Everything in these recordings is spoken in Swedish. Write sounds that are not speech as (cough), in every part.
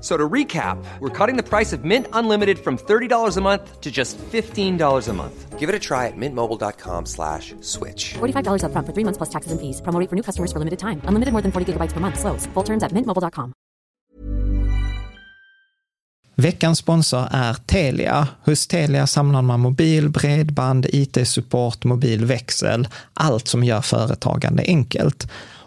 So to recap, we're cutting the price of Mint Unlimited from $30 a month to just $15 a month. Give it a try at mintmobile.com slash switch. $45 upfront for three months plus taxes and fees. Promo rate for new customers for limited time. Unlimited more than 40 gigabytes per month. Slows. Full terms at mintmobile.com. Veckans sponsor är Telia. Hos Telia samlar man mobil, bredband, IT-support, mobilväxel, allt som gör företagande enkelt.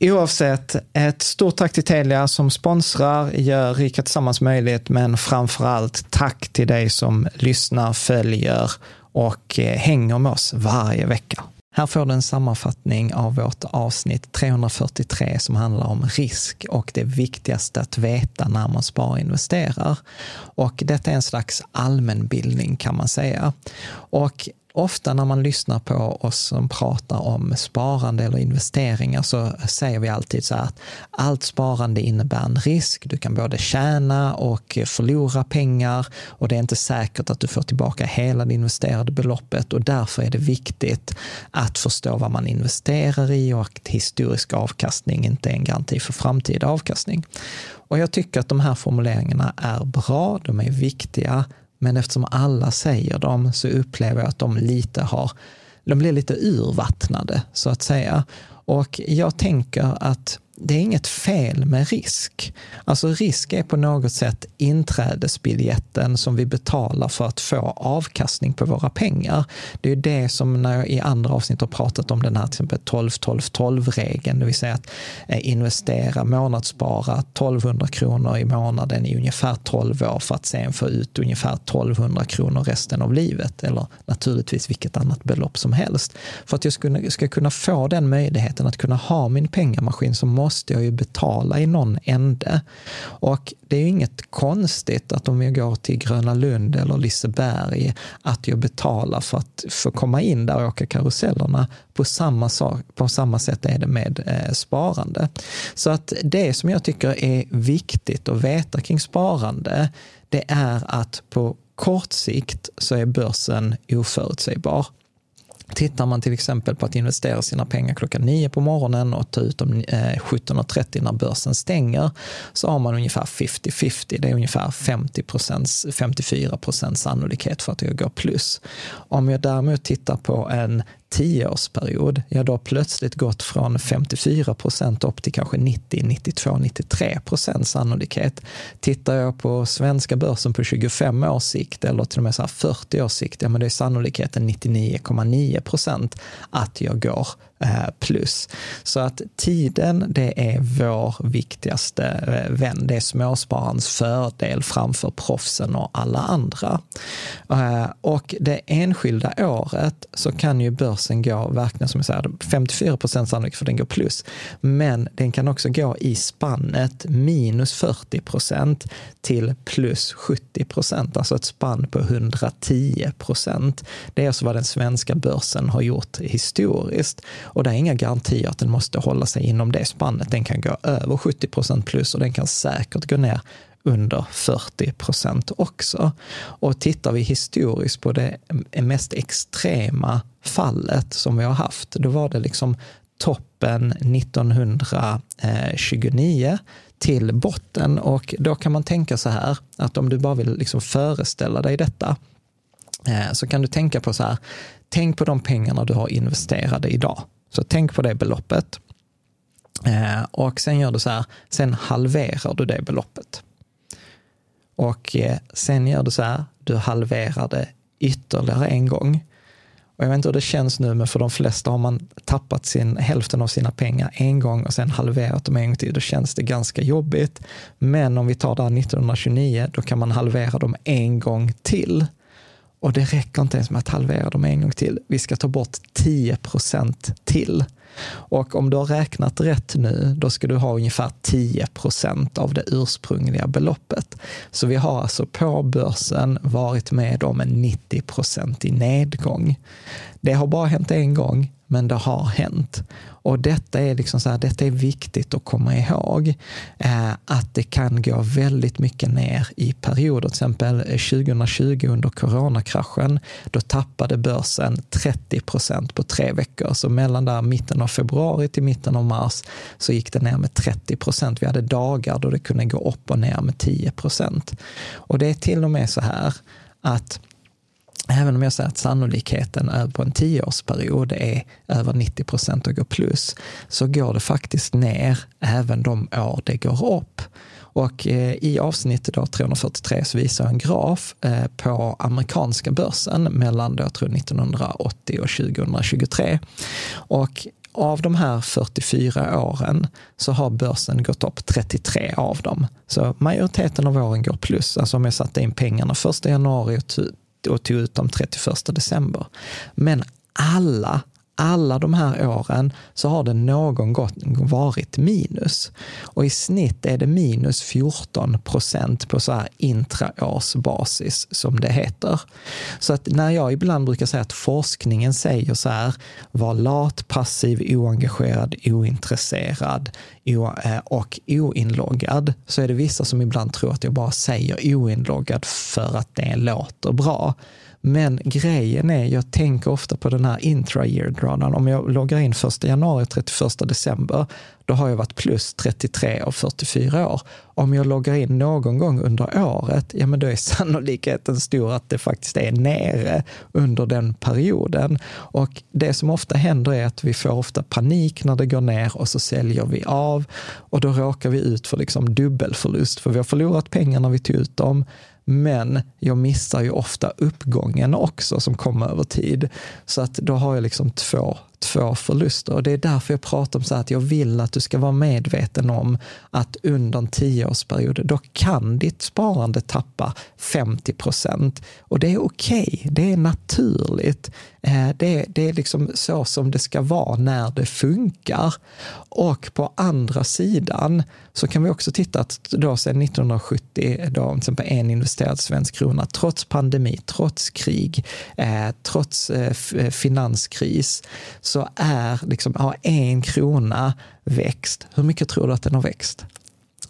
Oavsett, ett stort tack till Telia som sponsrar, gör Rika Tillsammans möjligt, men framför allt tack till dig som lyssnar, följer och eh, hänger med oss varje vecka. Här får du en sammanfattning av vårt avsnitt 343 som handlar om risk och det viktigaste att veta när man sparar och investerar. Och detta är en slags allmänbildning kan man säga. Och ofta när man lyssnar på oss som pratar om sparande eller investeringar så säger vi alltid så här att allt sparande innebär en risk. Du kan både tjäna och förlora pengar och det är inte säkert att du får tillbaka hela det investerade beloppet och därför är det viktigt att förstå vad man investerar i och att historisk avkastning inte är en garanti för framtida avkastning. Och jag tycker att de här formuleringarna är bra, de är viktiga, men eftersom alla säger dem så upplever jag att de lite har, de blir lite urvattnade så att säga. Och jag tänker att det är inget fel med risk. Alltså risk är på något sätt inträdesbiljetten som vi betalar för att få avkastning på våra pengar. Det är det som när jag i andra avsnitt har pratat om den här till exempel 12-12-12-regeln, det vill säga att eh, investera, månadsspara 1200 kronor i månaden i ungefär 12 år för att sen få ut ungefär 1200 kronor resten av livet, eller naturligtvis vilket annat belopp som helst. För att jag ska, ska kunna få den möjligheten att kunna ha min pengamaskin som måste jag ju betala i någon ände. Och det är ju inget konstigt att om jag går till Gröna Lund eller Liseberg, att jag betalar för att få komma in där och åka karusellerna. På samma, sak, på samma sätt är det med eh, sparande. Så att det som jag tycker är viktigt att veta kring sparande, det är att på kort sikt så är börsen oförutsägbar. Tittar man till exempel på att investera sina pengar klockan 9 på morgonen och ta ut dem eh, 17.30 när börsen stänger, så har man ungefär 50-50. Det är ungefär 50% 54 procents sannolikhet för att det går plus. Om jag däremot tittar på en tioårsperiod, ja då har plötsligt gått från 54 procent upp till kanske 90, 92, 93 procent sannolikhet. Tittar jag på svenska börsen på 25 års sikt eller till och med så 40 års sikt, ja men det är sannolikheten 99,9 procent att jag går Eh, plus. Så att tiden, det är vår viktigaste eh, vän. Det är småspararens fördel framför proffsen och alla andra. Eh, och det enskilda året så kan ju börsen gå, verkligen som jag säger, 54 procent sannolikt för den går plus. Men den kan också gå i spannet minus 40 procent till plus 70 procent, alltså ett spann på 110 procent. Det är alltså vad den svenska börsen har gjort historiskt. Och det är inga garantier att den måste hålla sig inom det spannet. Den kan gå över 70 procent plus och den kan säkert gå ner under 40 procent också. Och tittar vi historiskt på det mest extrema fallet som vi har haft, då var det liksom toppen 1929 till botten och då kan man tänka så här att om du bara vill liksom föreställa dig detta eh, så kan du tänka på så här, tänk på de pengarna du har investerade idag. Så tänk på det beloppet. Eh, och sen gör du så här, sen halverar du det beloppet. Och eh, sen gör du så här, du halverar det ytterligare en gång. Och jag vet inte hur det känns nu, men för de flesta har man tappat sin, hälften av sina pengar en gång och sen halverat dem en gång till. Då känns det ganska jobbigt. Men om vi tar det här 1929, då kan man halvera dem en gång till. Och det räcker inte ens med att halvera dem en gång till. Vi ska ta bort 10 procent till. Och om du har räknat rätt nu, då ska du ha ungefär 10 procent av det ursprungliga beloppet. Så vi har alltså på börsen varit med om en 90 i nedgång. Det har bara hänt en gång, men det har hänt. Och detta är, liksom så här, detta är viktigt att komma ihåg, eh, att det kan gå väldigt mycket ner i perioder. Till exempel eh, 2020 under coronakraschen, då tappade börsen 30 procent på tre veckor. Så mellan där mitten av februari till mitten av mars så gick det ner med 30 procent. Vi hade dagar då det kunde gå upp och ner med 10 procent. Och det är till och med så här att Även om jag säger att sannolikheten på en tioårsperiod är över 90 procent och går plus, så går det faktiskt ner även de år det går upp. Och eh, i avsnittet då, 343 så visar jag en graf eh, på amerikanska börsen mellan då, tror 1980 och 2023. Och av de här 44 åren så har börsen gått upp 33 av dem. Så majoriteten av åren går plus. Alltså om jag satte in pengarna 1 januari och tog ut dem 31 december. Men alla alla de här åren så har det någon gång varit minus. Och i snitt är det minus 14 procent på så här intraårsbasis som det heter. Så att när jag ibland brukar säga att forskningen säger så här, var lat, passiv, oengagerad, ointresserad Eh, och oinloggad, så är det vissa som ibland tror att jag bara säger oinloggad för att det låter bra. Men grejen är, jag tänker ofta på den här intra-year drawdown. Om jag loggar in 1 januari 31 december, då har jag varit plus 33 av 44 år. Om jag loggar in någon gång under året, ja men då är (laughs) sannolikheten stor att det faktiskt är nere under den perioden. Och det som ofta händer är att vi får ofta panik när det går ner och så säljer vi av och då råkar vi ut för liksom dubbelförlust, för vi har förlorat pengar när vi tog ut dem, men jag missar ju ofta uppgången också som kommer över tid. Så att då har jag liksom två två förluster. Och det är därför jag pratar om så att jag vill att du ska vara medveten om att under en tioårsperiod, då kan ditt sparande tappa 50 procent. Och det är okej, okay. det är naturligt. Det det, det är liksom så som det ska vara när det funkar. Och på andra sidan så kan vi också titta att då sedan 1970, då till exempel en investerad svensk krona, trots pandemi, trots krig, eh, trots eh, finanskris, så är liksom, har en krona växt. Hur mycket tror du att den har växt?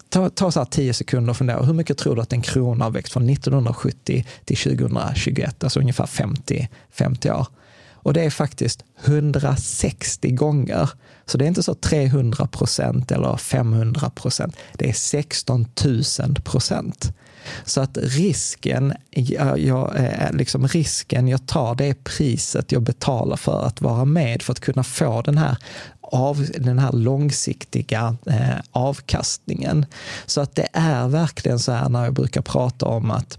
Ta, ta så här tio sekunder och fundera. Hur mycket tror du att en krona har växt från 1970 till 2021? Alltså ungefär 50, 50 år. Och det är faktiskt 160 gånger. Så det är inte så 300 procent eller 500 procent. Det är 16 000 procent. Så att risken jag, jag, eh, liksom risken jag tar, det är priset jag betalar för att vara med, för att kunna få den här av den här långsiktiga eh, avkastningen. Så att det är verkligen så här när jag brukar prata om att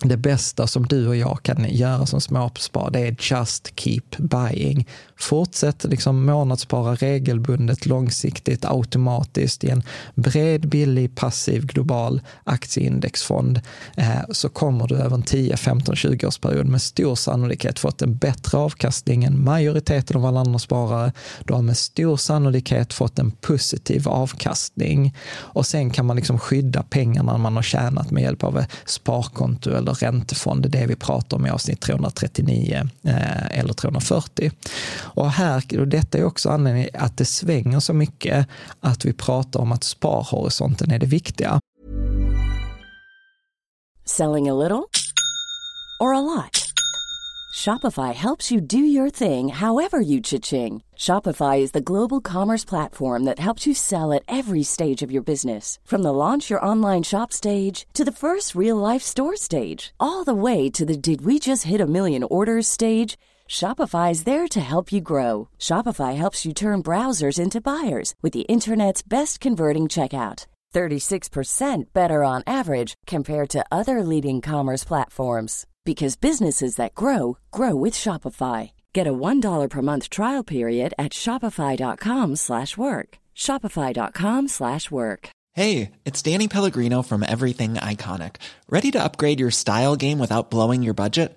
det bästa som du och jag kan göra som småspar, det är just keep buying. Fortsätt liksom månadsspara regelbundet, långsiktigt, automatiskt i en bred, billig, passiv, global aktieindexfond. Eh, så kommer du över en 10, 15, 20 årsperiod med stor sannolikhet fått en bättre avkastning än majoriteten av alla andra sparare. Du har med stor sannolikhet fått en positiv avkastning och sen kan man liksom skydda pengarna man har tjänat med hjälp av sparkonto eller räntefond. Det är det vi pratar om i avsnitt 339 eh, eller 340. Och, här, och detta är också anledningen att det svänger så mycket att vi pratar om att sparhorisonten är det viktiga. Selling a little or a lot? Shopify helps you do your thing however you cha-ching. Shopify is the global commerce platform that helps you sell at every stage of your business. From the launch your online shop stage to the first real life store stage, all the way to the did we just hit a million orders stage. Shopify is there to help you grow. Shopify helps you turn browsers into buyers with the internet's best converting checkout. 36% better on average compared to other leading commerce platforms because businesses that grow grow with Shopify. Get a $1 per month trial period at shopify.com/work. shopify.com/work. Hey, it's Danny Pellegrino from Everything Iconic. Ready to upgrade your style game without blowing your budget?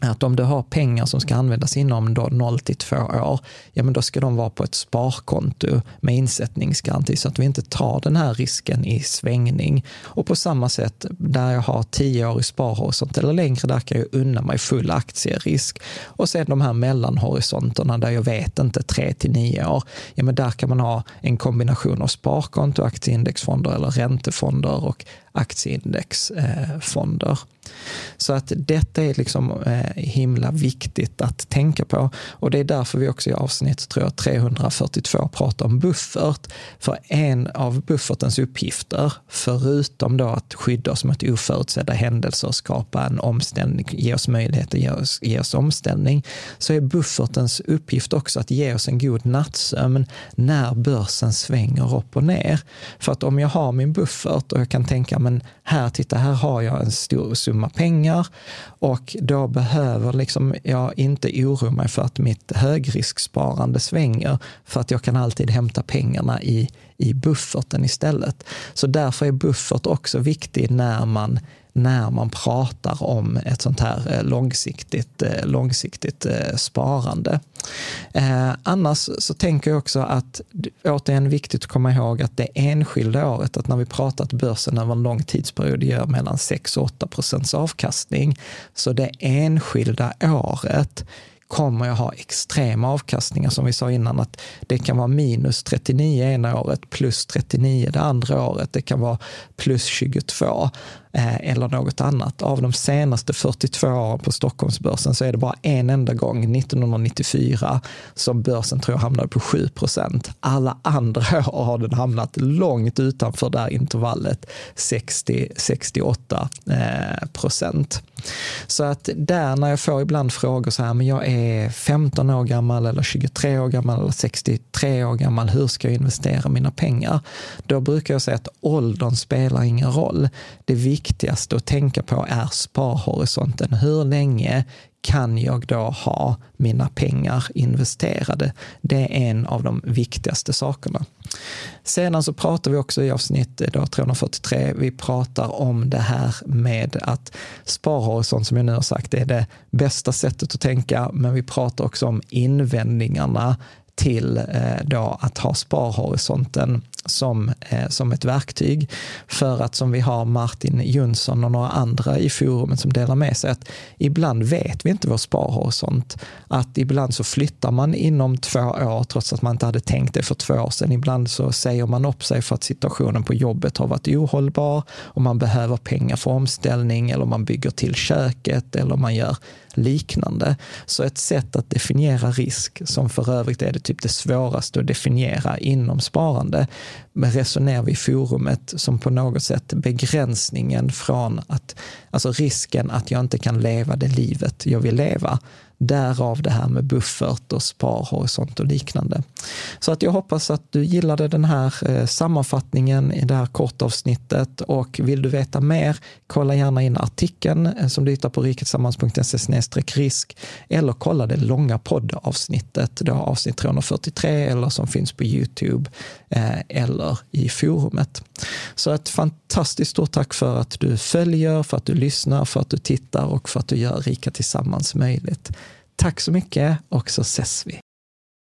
Att om du har pengar som ska användas inom då 0 till 2 år, ja men då ska de vara på ett sparkonto med insättningsgaranti så att vi inte tar den här risken i svängning. Och på samma sätt där jag har 10 år i sparhorisont eller längre, där kan jag unna mig full aktierisk. Och sen de här mellanhorisonterna där jag vet inte 3 till 9 år, ja men där kan man ha en kombination av sparkonto, aktieindexfonder eller räntefonder och aktieindexfonder. Eh, så att detta är liksom eh, himla viktigt att tänka på och det är därför vi också i avsnitt tror jag, 342 pratar om buffert. För en av buffertens uppgifter, förutom då att skydda oss mot oförutsedda händelser och skapa en omställning, ge oss möjlighet att ge oss, ge oss omställning, så är buffertens uppgift också att ge oss en god nattsömn när börsen svänger upp och ner. För att om jag har min buffert och jag kan tänka, men här, titta, här har jag en stor summa pengar och då behöver liksom jag inte oroa mig för att mitt högrisksparande svänger, för att jag kan alltid hämta pengarna i, i bufferten istället. Så därför är buffert också viktig när man när man pratar om ett sånt här eh, långsiktigt, eh, långsiktigt eh, sparande. annars så tänker jag också att, återigen viktigt att komma ihåg att det enskilda året, att när vi pratar att börsen över en lång tidsperiod gör mellan 6 och 8 procents avkastning, så det enskilda året kommer jag ha extrema avkastningar som vi sa innan att det kan vara minus 39 ena året plus 39 det andra året. Det kan vara plus 22 Eh, eller något annat. Av de senaste 42 åren på Stockholmsbörsen så är det bara en enda gång, 1994, som börsen tror jag hamnade på 7 procent. Alla andra (laughs) år har den hamnat långt utanför det här intervallet 60-68 eh, procent. Så att där när jag får ibland frågor så här, men jag är 15 år gammal eller 23 år gammal eller 63 år gammal. Hur ska jag investera mina pengar? Då brukar jag säga att åldern spelar ingen roll. Det viktigaste att tänka på är sparhorisonten. Hur länge kan jag då ha mina pengar investerade? Det är en av de viktigaste sakerna. Sedan så pratar vi också i avsnitt eh, då 343, vi pratar om det här med att sparhorisont, som jag nu har sagt, är det bästa sättet att tänka, men vi pratar också om invändningarna till eh, då att ha sparhorisonten som, eh, som ett verktyg. För att som vi har Martin Jönsson och några andra i forumet som delar med sig att ibland vet vi inte vår sparhorisont. Att ibland så flyttar man inom två år trots att man inte hade tänkt det för två år sedan. Ibland så säger man upp sig för att situationen på jobbet har varit ohållbar och man behöver pengar för omställning eller man bygger till köket eller man gör liknande. Så ett sätt att definiera risk, som för övrigt är det typ det svåraste att definiera inom sparande, men resonerar vi i forumet som på något sätt begränsningen från att, alltså risken att jag inte kan leva det livet jag vill leva. Därav det här med buffert och sparhorisont och liknande. Så att jag hoppas att du gillade den här eh, sammanfattningen i det här kortavsnittet och vill du veta mer, kolla gärna in artikeln eh, som du hittar på riketsammans.se risk eller kolla det långa poddavsnittet, det har avsnitt 343 eller som finns på Youtube eh, eller i forumet. Så ett fantastiskt stort tack för att du följer, för att du lyssnar, för att du tittar och för att du gör Rika Tillsammans möjligt. Tack så mycket och så ses vi.